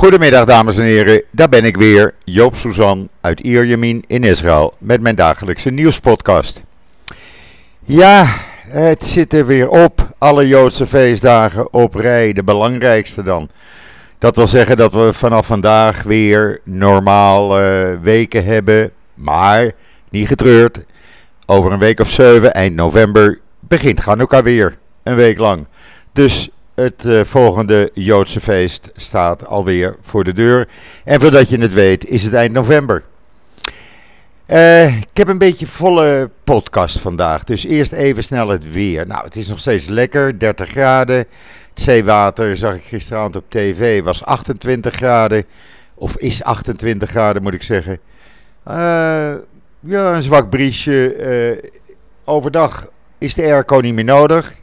Goedemiddag dames en heren, daar ben ik weer, Joop Suzan uit Ierjemien in Israël met mijn dagelijkse nieuwspodcast. Ja, het zit er weer op, alle Joodse feestdagen op rij, de belangrijkste dan. Dat wil zeggen dat we vanaf vandaag weer normaal weken hebben, maar niet getreurd. Over een week of zeven, eind november, begint Hanukkah weer, een week lang. Dus het uh, volgende Joodse feest staat alweer voor de deur. En voordat je het weet, is het eind november. Uh, ik heb een beetje volle podcast vandaag. Dus eerst even snel het weer. Nou, het is nog steeds lekker, 30 graden. Het zeewater, zag ik gisteravond op tv, was 28 graden. Of is 28 graden, moet ik zeggen. Uh, ja, een zwak briesje. overdag is de airco niet meer nodig.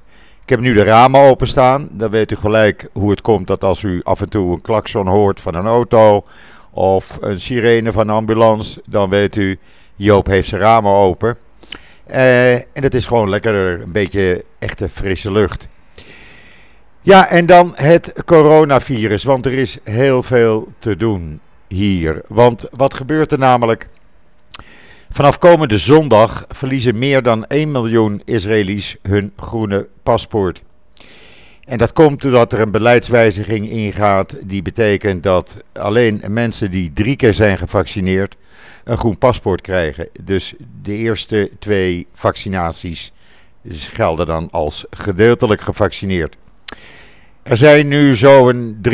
Ik heb nu de ramen openstaan. Dan weet u gelijk hoe het komt dat als u af en toe een klakson hoort van een auto of een sirene van een ambulance, dan weet u, Joop heeft zijn ramen open. Uh, en het is gewoon lekker een beetje echte frisse lucht. Ja, en dan het coronavirus, want er is heel veel te doen hier. Want wat gebeurt er namelijk? Vanaf komende zondag verliezen meer dan 1 miljoen Israëli's hun groene paspoort. En dat komt doordat er een beleidswijziging ingaat die betekent dat alleen mensen die drie keer zijn gevaccineerd een groen paspoort krijgen. Dus de eerste twee vaccinaties gelden dan als gedeeltelijk gevaccineerd. Er zijn nu zo'n 3,3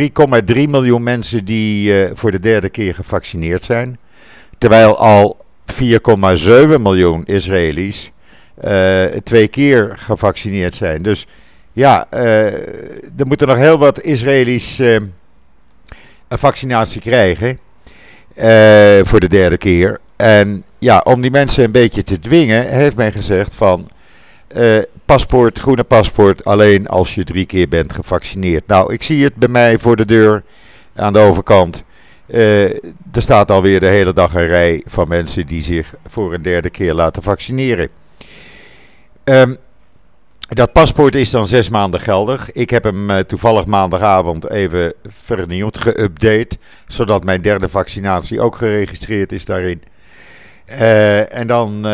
miljoen mensen die uh, voor de derde keer gevaccineerd zijn. Terwijl al 4,7 miljoen Israëli's uh, twee keer gevaccineerd zijn. Dus ja, uh, er moeten nog heel wat Israëli's uh, een vaccinatie krijgen voor de derde keer. En ja, om die mensen een beetje te dwingen, heeft men gezegd van paspoort, groene paspoort, alleen als je drie keer bent gevaccineerd. Nou, ik zie het bij mij voor de deur aan de overkant. Uh, er staat alweer de hele dag een rij van mensen die zich voor een derde keer laten vaccineren. Um, dat paspoort is dan zes maanden geldig. Ik heb hem uh, toevallig maandagavond even vernieuwd, geüpdate, zodat mijn derde vaccinatie ook geregistreerd is daarin. Uh, en dan,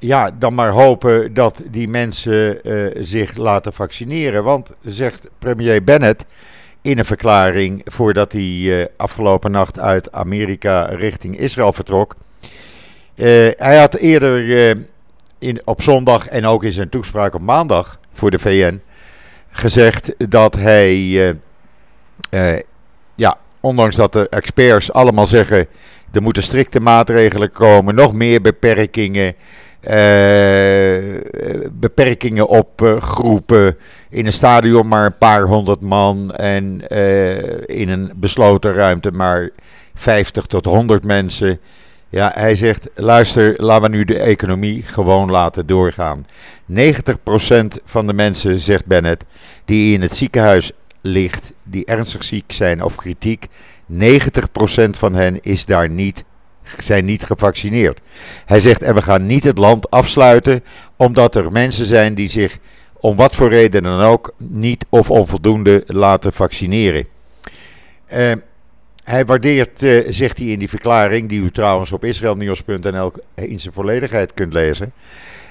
ja, dan maar hopen dat die mensen zich laten vaccineren. Want, zegt premier Bennett in een verklaring voordat hij uh, afgelopen nacht uit Amerika richting Israël vertrok. Uh, hij had eerder uh, in, op zondag en ook in zijn toespraak op maandag voor de VN gezegd dat hij, ja, ondanks dat de experts allemaal zeggen er moeten strikte maatregelen komen, nog meer beperkingen. Uh, beperkingen op uh, groepen. In een stadion maar een paar honderd man. En uh, in een besloten ruimte maar 50 tot 100 mensen. Ja, hij zegt: luister, laten we nu de economie gewoon laten doorgaan. 90% van de mensen, zegt Bennett, die in het ziekenhuis ligt, die ernstig ziek zijn of kritiek, 90% van hen is daar niet zijn niet gevaccineerd. Hij zegt, en we gaan niet het land afsluiten omdat er mensen zijn die zich om wat voor reden dan ook niet of onvoldoende laten vaccineren. Uh, hij waardeert, uh, zegt hij in die verklaring, die u trouwens op israelnieuws.nl in zijn volledigheid kunt lezen.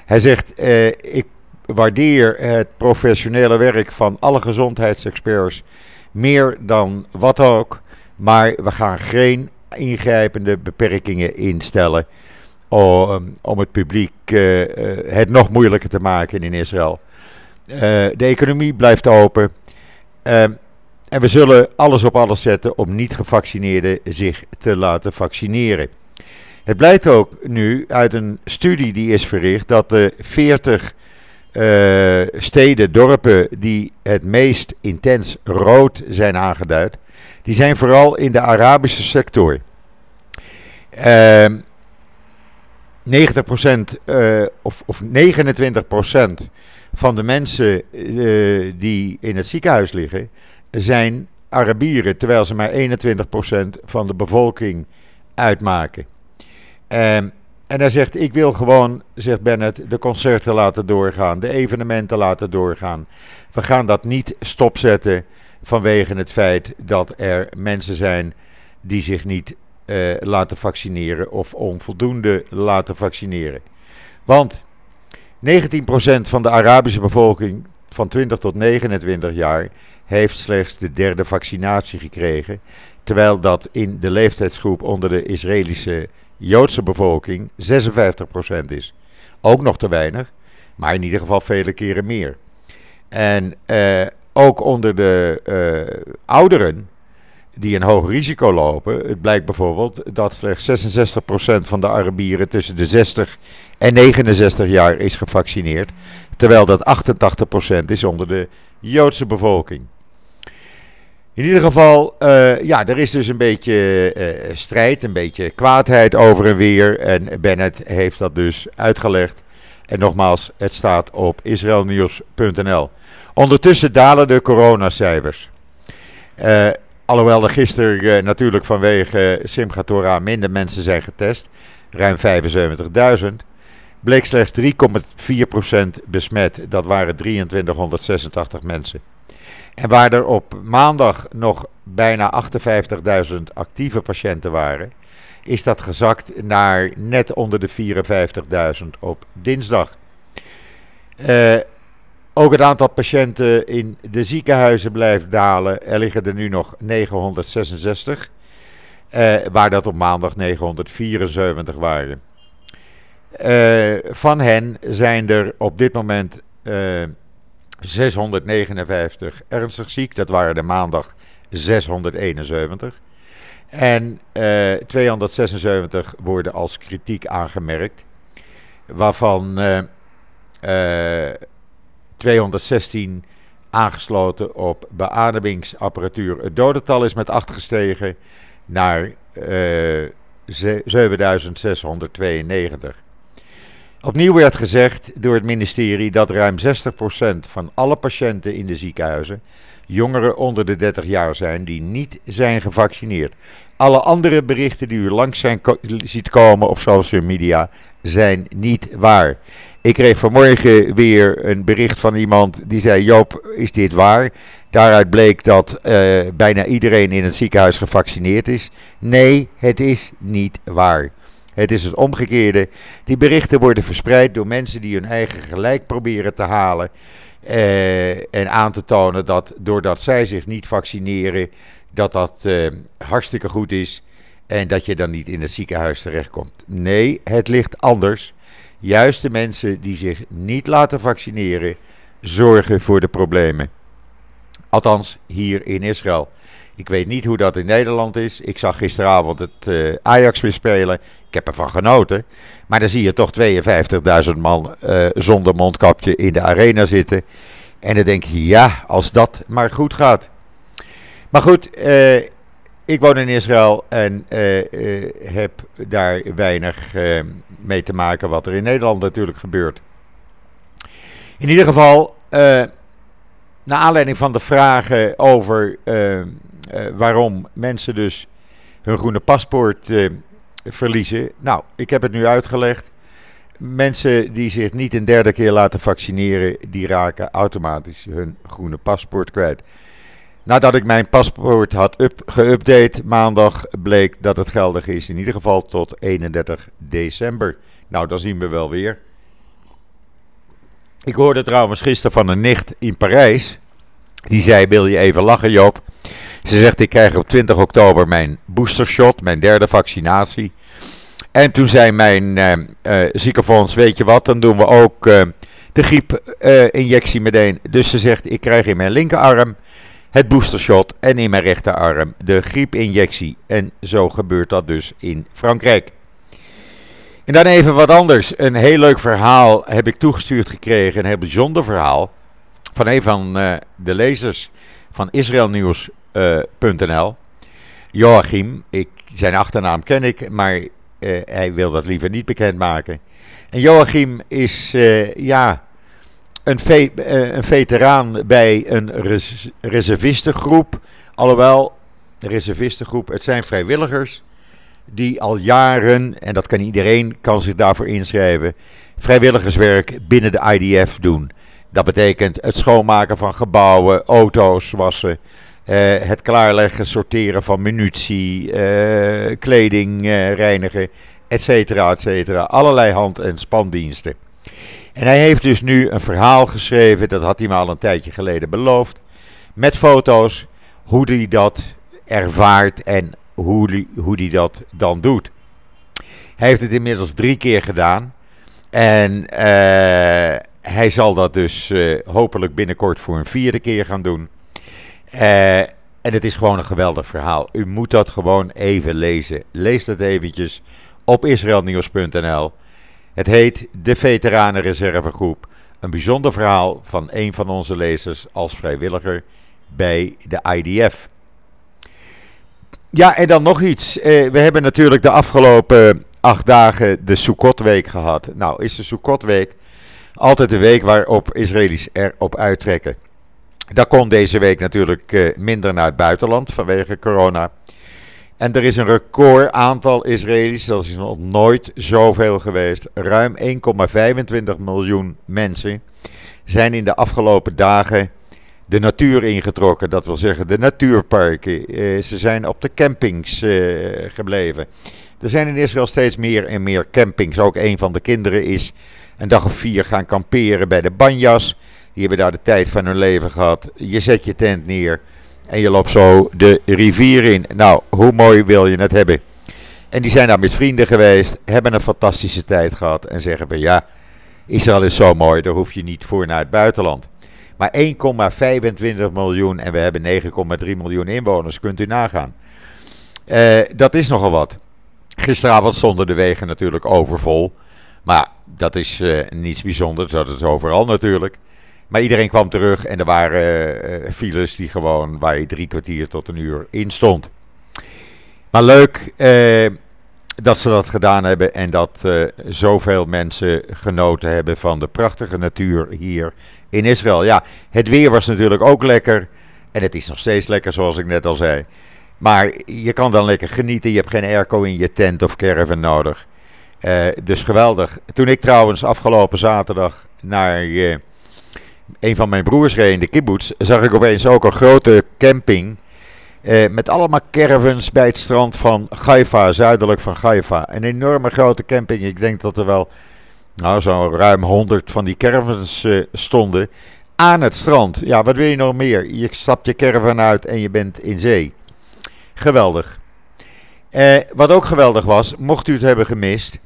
Hij zegt, uh, ik waardeer het professionele werk van alle gezondheidsexperts meer dan wat ook. Maar we gaan geen ingrijpende beperkingen instellen om, om het publiek uh, het nog moeilijker te maken in Israël. Uh, de economie blijft open. en we zullen alles op alles zetten om niet-gevaccineerden zich te laten vaccineren. Het blijkt ook nu uit een studie die is verricht dat de 40 uh, steden, dorpen die het meest intens rood zijn aangeduid, die zijn vooral in de Arabische sector. Uh, 90% uh, of, of 29% van de mensen die in het ziekenhuis liggen zijn Arabieren, terwijl ze maar 21% van de bevolking uitmaken. Um, en hij zegt: Ik wil gewoon, zegt Bennett, de concerten laten doorgaan, de evenementen laten doorgaan. We gaan dat niet stopzetten vanwege het feit dat er mensen zijn die zich niet uh, laten vaccineren of onvoldoende laten vaccineren. Want 19% van de Arabische bevolking van 20 tot 29 jaar heeft slechts de derde vaccinatie gekregen. Terwijl dat in de leeftijdsgroep onder de Israëlische Joodse bevolking 56% is. Ook nog te weinig, maar in ieder geval vele keren meer. En uh, ook onder de uh, ouderen die een hoog risico lopen. Het blijkt bijvoorbeeld dat slechts 66% van de Arabieren tussen de 60 en 69 jaar is gevaccineerd. Terwijl dat 88% is onder de Joodse bevolking. In ieder geval, uh, ja, er is dus een beetje uh, strijd, een beetje kwaadheid over en weer. En Bennett heeft dat dus uitgelegd. En nogmaals, het staat op israelnieuws.nl. Ondertussen dalen de coronacijfers. Uh, alhoewel er gisteren natuurlijk vanwege Simchat Torah minder mensen zijn getest. Ruim 75.000 bleek slechts 3,4% besmet. Dat waren 2386 mensen. En waar er op maandag nog bijna 58.000 actieve patiënten waren, is dat gezakt naar net onder de 54.000 op dinsdag. Uh, ook het aantal patiënten in de ziekenhuizen blijft dalen. Er liggen er nu nog 966, uh, waar dat op maandag 974 waren. Uh, van hen zijn er op dit moment 659 ernstig ziek. Dat waren de maandag 671. En uh, 276 worden als kritiek aangemerkt. Waarvan uh, 216 aangesloten op beademingsapparatuur. Het dodental is met 8 gestegen naar 7692. Opnieuw werd gezegd door het ministerie dat ruim 60% van alle patiënten in de ziekenhuizen jongeren onder de 30 jaar zijn die niet zijn gevaccineerd. Alle andere berichten die u langs zijn ziet komen op social media zijn niet waar. Ik kreeg vanmorgen weer een bericht van iemand die zei: Joop, is dit waar? Daaruit bleek dat uh, bijna iedereen in het ziekenhuis gevaccineerd is. Nee, het is niet waar. Het is het omgekeerde. Die berichten worden verspreid door mensen die hun eigen gelijk proberen te halen. Eh, en aan te tonen dat doordat zij zich niet vaccineren, dat dat eh, hartstikke goed is. En dat je dan niet in het ziekenhuis terechtkomt. Nee, het ligt anders. Juist de mensen die zich niet laten vaccineren, zorgen voor de problemen. Althans, hier in Israël. Ik weet niet hoe dat in Nederland is. Ik zag gisteravond het uh, Ajax weer spelen. Ik heb ervan genoten. Maar dan zie je toch 52.000 man uh, zonder mondkapje in de arena zitten. En dan denk je, ja, als dat maar goed gaat. Maar goed, uh, ik woon in Israël en heb daar weinig mee te maken wat er in Nederland natuurlijk gebeurt. In ieder geval, naar aanleiding van de vragen over waarom mensen dus hun groene paspoort uh, verliezen. Nou, ik heb het nu uitgelegd. Mensen die zich niet een derde keer laten vaccineren, die raken automatisch hun groene paspoort kwijt. Nadat ik mijn paspoort had geüpdate maandag, bleek dat het geldig is in ieder geval tot 31 december. Nou, dan zien we wel weer. Ik hoorde trouwens gisteren van een nicht in Parijs. Die zei: Wil je even lachen, Joop? Ze zegt, ik krijg op 20 oktober mijn boostershot, mijn derde vaccinatie. En toen zei mijn uh, ziekenfonds, weet je wat, dan doen we ook uh, de griepinjectie meteen. Dus ze zegt, ik krijg in mijn linkerarm het boostershot en in mijn rechterarm de griepinjectie. En zo gebeurt dat dus in Frankrijk. En dan even wat anders. Een heel leuk verhaal heb ik toegestuurd gekregen. Een heel bijzonder verhaal. Van een van de lezers van Israël Nieuws Joachim, ik, zijn achternaam ken ik, maar uh, hij wil dat liever niet bekendmaken. En Joachim is uh, ja, een, een, veteraan bij een res reservistengroep. Alhoewel, reservistengroep, het zijn vrijwilligers die al jaren, en dat kan iedereen, kan zich daarvoor inschrijven, vrijwilligerswerk binnen de IDF doen. Dat betekent het schoonmaken van gebouwen, auto's wassen, het klaarleggen, sorteren van munitie, kleding reinigen, et cetera, et cetera. Allerlei hand- en spandiensten. En hij heeft dus nu een verhaal geschreven, dat had hij me al een tijdje geleden beloofd, met foto's, hoe hij dat ervaart en hoe hij, hoe hij dat dan doet. Hij heeft het inmiddels drie keer gedaan. En hij zal dat dus hopelijk binnenkort voor een vierde keer gaan doen. Uh, en het is gewoon een geweldig verhaal. U moet dat gewoon even lezen. Lees dat eventjes op israelnieuws.nl. Het heet De Veteranenreservegroep. Een bijzonder verhaal van een van onze lezers als vrijwilliger bij de IDF. Ja, en dan nog iets. Eh, we hebben natuurlijk de afgelopen acht dagen de Sukkotweek gehad. Nou, is de Sukkotweek altijd de week waarop Israëli's erop uittrekken. Dat kon deze week natuurlijk eh, minder naar het buitenland vanwege corona. En er is een record aantal Israëli's, dat is nog nooit zoveel geweest. Ruim 1,25 miljoen mensen zijn in de afgelopen dagen de natuur ingetrokken. Dat wil zeggen de natuurparken. Eh, ze zijn op de campings eh, gebleven. Er zijn in Israël steeds meer en meer campings. Ook een van de kinderen is een dag of vier gaan kamperen bij de Banjas. Die hebben daar de tijd van hun leven gehad. Je zet je tent neer en je loopt zo de rivier in. Nou, hoe mooi wil je het hebben? En die zijn daar met vrienden geweest, hebben een fantastische tijd gehad en zeggen van ja, Israël is zo mooi, daar hoef je niet voor naar het buitenland. Maar 1,25 miljoen en we hebben 9,3 miljoen inwoners, kunt u nagaan. Uh, dat is nogal wat. Gisteravond stonden de wegen natuurlijk overvol. Maar dat is uh, niets bijzonders, dat is overal natuurlijk. Maar iedereen kwam terug en er waren uh, files die gewoon je drie kwartier tot een uur in stond. Maar leuk uh, dat ze dat gedaan hebben en dat uh, zoveel mensen genoten hebben van de prachtige natuur hier in Israël. Ja, het weer was natuurlijk ook lekker en het is nog steeds lekker zoals ik net al zei. Maar je kan dan lekker genieten, je hebt geen airco in je tent of caravan nodig. dus geweldig. Toen ik trouwens afgelopen zaterdag naar een van mijn broers reed in de kibbutz, zag ik opeens ook een grote camping. Eh, met allemaal caravans bij het strand van Haifa, zuidelijk van Haifa. Een enorme grote camping. Ik denk dat er wel nou, zo'n ruim 100 van die caravans eh, stonden aan het strand. Ja, wat wil je nog meer? Je stapt je caravan uit en je bent in zee. Geweldig. Eh, wat ook geweldig was, mocht u het hebben gemist.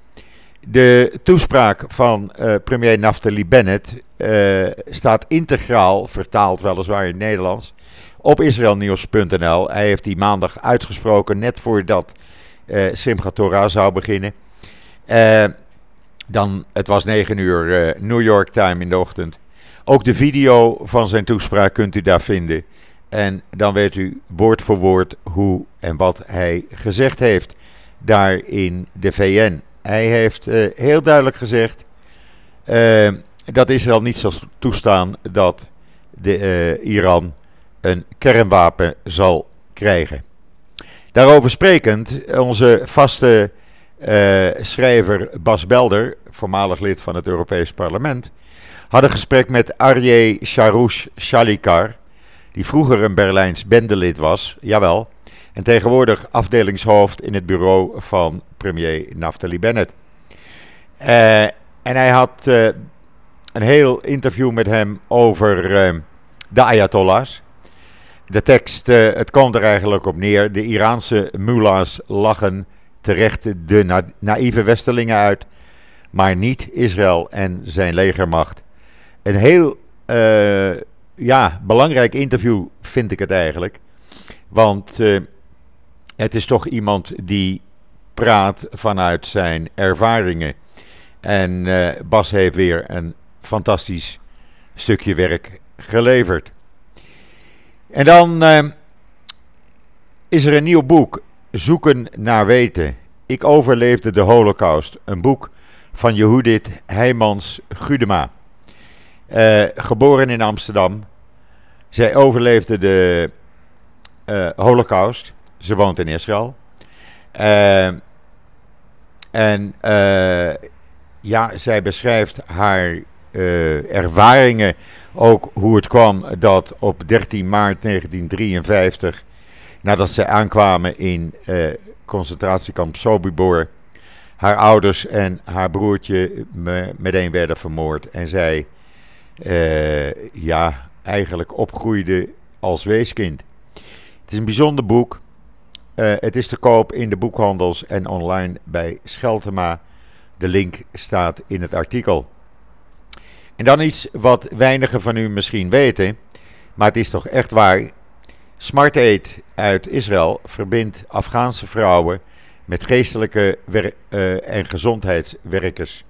De toespraak van uh, premier Naftali Bennett uh, staat integraal, vertaald weliswaar in het Nederlands, op israelnieuws.nl. Hij heeft die maandag uitgesproken, net voordat uh, Simchat Torah zou beginnen. dan, het was 9 uur New York time in de ochtend. Ook de video van zijn toespraak kunt u daar vinden. En dan weet u woord voor woord hoe en wat hij gezegd heeft daar in de VN. Hij heeft uh, heel duidelijk gezegd uh, dat Israël niet zal toestaan dat de, uh, Iran een kernwapen zal krijgen. Daarover sprekend, onze vaste schrijver Bas Belder, voormalig lid van het Europees Parlement, had een gesprek met Arje Sharoush Shalikar, die vroeger een Berlijns bendelid was, jawel, en tegenwoordig afdelingshoofd in het bureau van premier Naftali Bennett. Uh, en hij had uh, een heel interview met hem over uh, de Ayatollahs. De tekst, het komt er eigenlijk op neer. De Iraanse mullahs lachen terecht de na naïeve Westerlingen uit, maar niet Israël en zijn legermacht. Een heel ja, belangrijk interview vind ik het eigenlijk. Want het is toch iemand die praat vanuit zijn ervaringen. En uh, Bas heeft weer een fantastisch stukje werk geleverd. En dan uh, is er een nieuw boek, Zoeken naar Weten. Ik overleefde de Holocaust. Een boek van Jehudit Heijmans Gudema. Uh, geboren in Amsterdam. Zij overleefde de Holocaust. Ze woont in Israël. Uh, en uh, ja, zij beschrijft haar ervaringen. Ook hoe het kwam dat op 13 maart 1953, nadat ze aankwamen in concentratiekamp Sobibor, haar ouders en haar broertje meteen werden vermoord. En zij, ja, eigenlijk opgroeide als weeskind. Het is een bijzonder boek. Uh, het is te koop in de boekhandels en online bij Scheltema. De link staat in het artikel. En dan iets wat weinigen van u misschien weten, maar het is toch echt waar. Smart Aid uit Israël verbindt Afghaanse vrouwen met geestelijke uh, en gezondheidswerkers.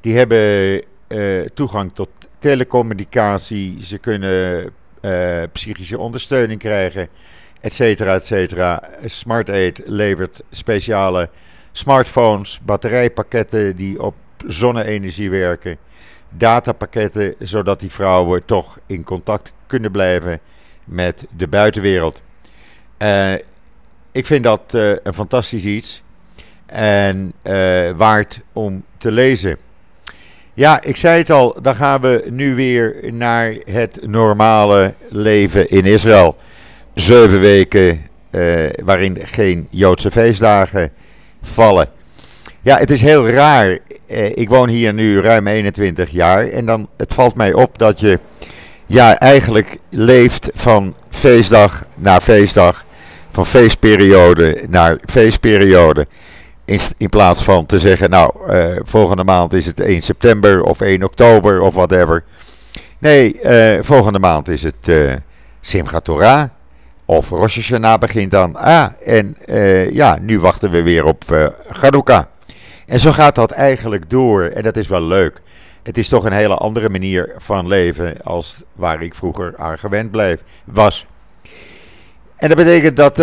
Die hebben uh, toegang tot telecommunicatie, ze kunnen psychische ondersteuning krijgen, et cetera, et cetera. Smart levert speciale smartphones, batterijpakketten die op zonne-energie werken, datapakketten, zodat die vrouwen toch in contact kunnen blijven met de buitenwereld. Uh, ik vind dat uh, een fantastisch iets en waard om te lezen. Ja, ik zei het al, dan gaan we nu weer naar het normale leven in Israël. Zeven weken uh, waarin geen Joodse feestdagen vallen. Ja, het is heel raar. Uh, ik woon hier nu ruim 21 jaar en dan het valt mij op dat je ja, eigenlijk leeft van feestdag naar feestdag, van feestperiode naar feestperiode. In, plaats van te zeggen, nou, uh, volgende maand is het 1 september of 1 oktober of whatever. Nee, volgende maand is het Simchat Torah. Of Rosh Hashanah begint dan. Ah, en ja, nu wachten we weer op uh. En zo gaat dat eigenlijk door. En dat is wel leuk. Het is toch een hele andere manier van leven als waar ik vroeger aan gewend bleef, was. En dat betekent dat,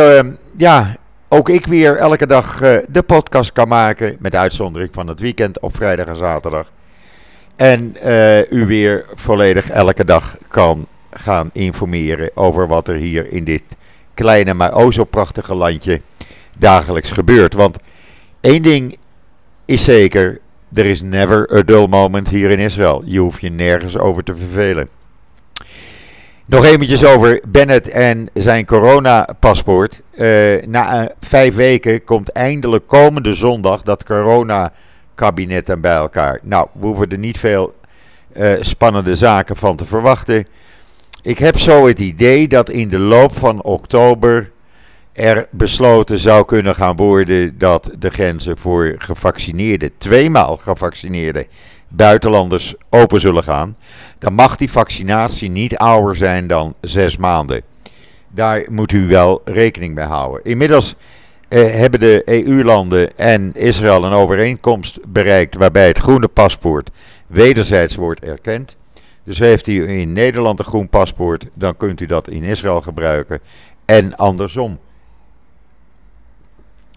ja, ook ik weer elke dag uh, de podcast kan maken. Met uitzondering van het weekend op vrijdag en zaterdag. En u weer volledig elke dag kan gaan informeren over wat er hier in dit kleine, maar o zo prachtige landje dagelijks gebeurt. Want één ding is zeker: er is never a dull moment hier in Israël. Je hoeft je nergens over te vervelen. Nog eventjes over Bennett en zijn coronapaspoort. Uh, na uh, vijf weken komt eindelijk komende zondag dat corona-kabinet bij elkaar. Nou, we hoeven er niet veel uh, spannende zaken van te verwachten. Ik heb zo het idee dat in de loop van oktober er besloten zou kunnen gaan worden dat de grenzen voor gevaccineerden, tweemaal gevaccineerden buitenlanders open zullen gaan, dan mag die vaccinatie niet ouder zijn dan zes maanden. Daar moet u wel rekening mee houden. Inmiddels eh, hebben de EU-landen en Israël een overeenkomst bereikt waarbij het groene paspoort wederzijds wordt erkend. Dus heeft u in Nederland een groen paspoort, dan kunt u dat in Israël gebruiken en andersom.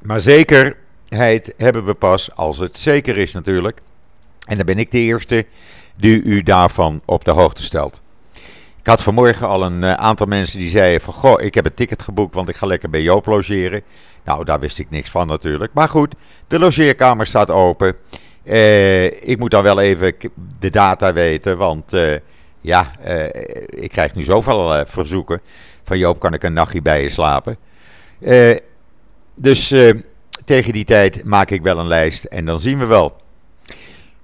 Maar zekerheid hebben we pas als het zeker is natuurlijk. En dan ben ik de eerste die u daarvan op de hoogte stelt. Ik had vanmorgen al een eh, aantal mensen die zeiden van... Goh, ik heb een ticket geboekt, want ik ga lekker bij Joop logeren. Nou, daar wist ik niks van natuurlijk. Maar goed, de logeerkamer staat open. Uh, ik moet dan wel even de data weten, want uh, ja, uh, ik krijg nu zoveel verzoeken. Van Joop, kan ik een nachtje bij je slapen? dus tegen die tijd maak ik wel een lijst en dan zien we wel.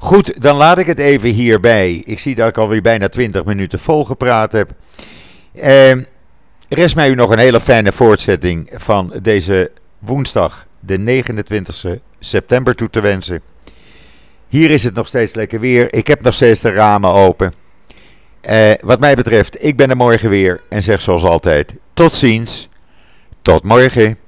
Goed, dan laat ik het even hierbij. Ik zie dat ik alweer bijna 20 minuten volgepraat heb. Eh, rest mij u nog een hele fijne voortzetting van deze woensdag, de 29 september, toe te wensen. Hier is het nog steeds lekker weer. Ik heb nog steeds de ramen open. Eh, wat mij betreft, ik ben er morgen weer en zeg zoals altijd: tot ziens, tot morgen.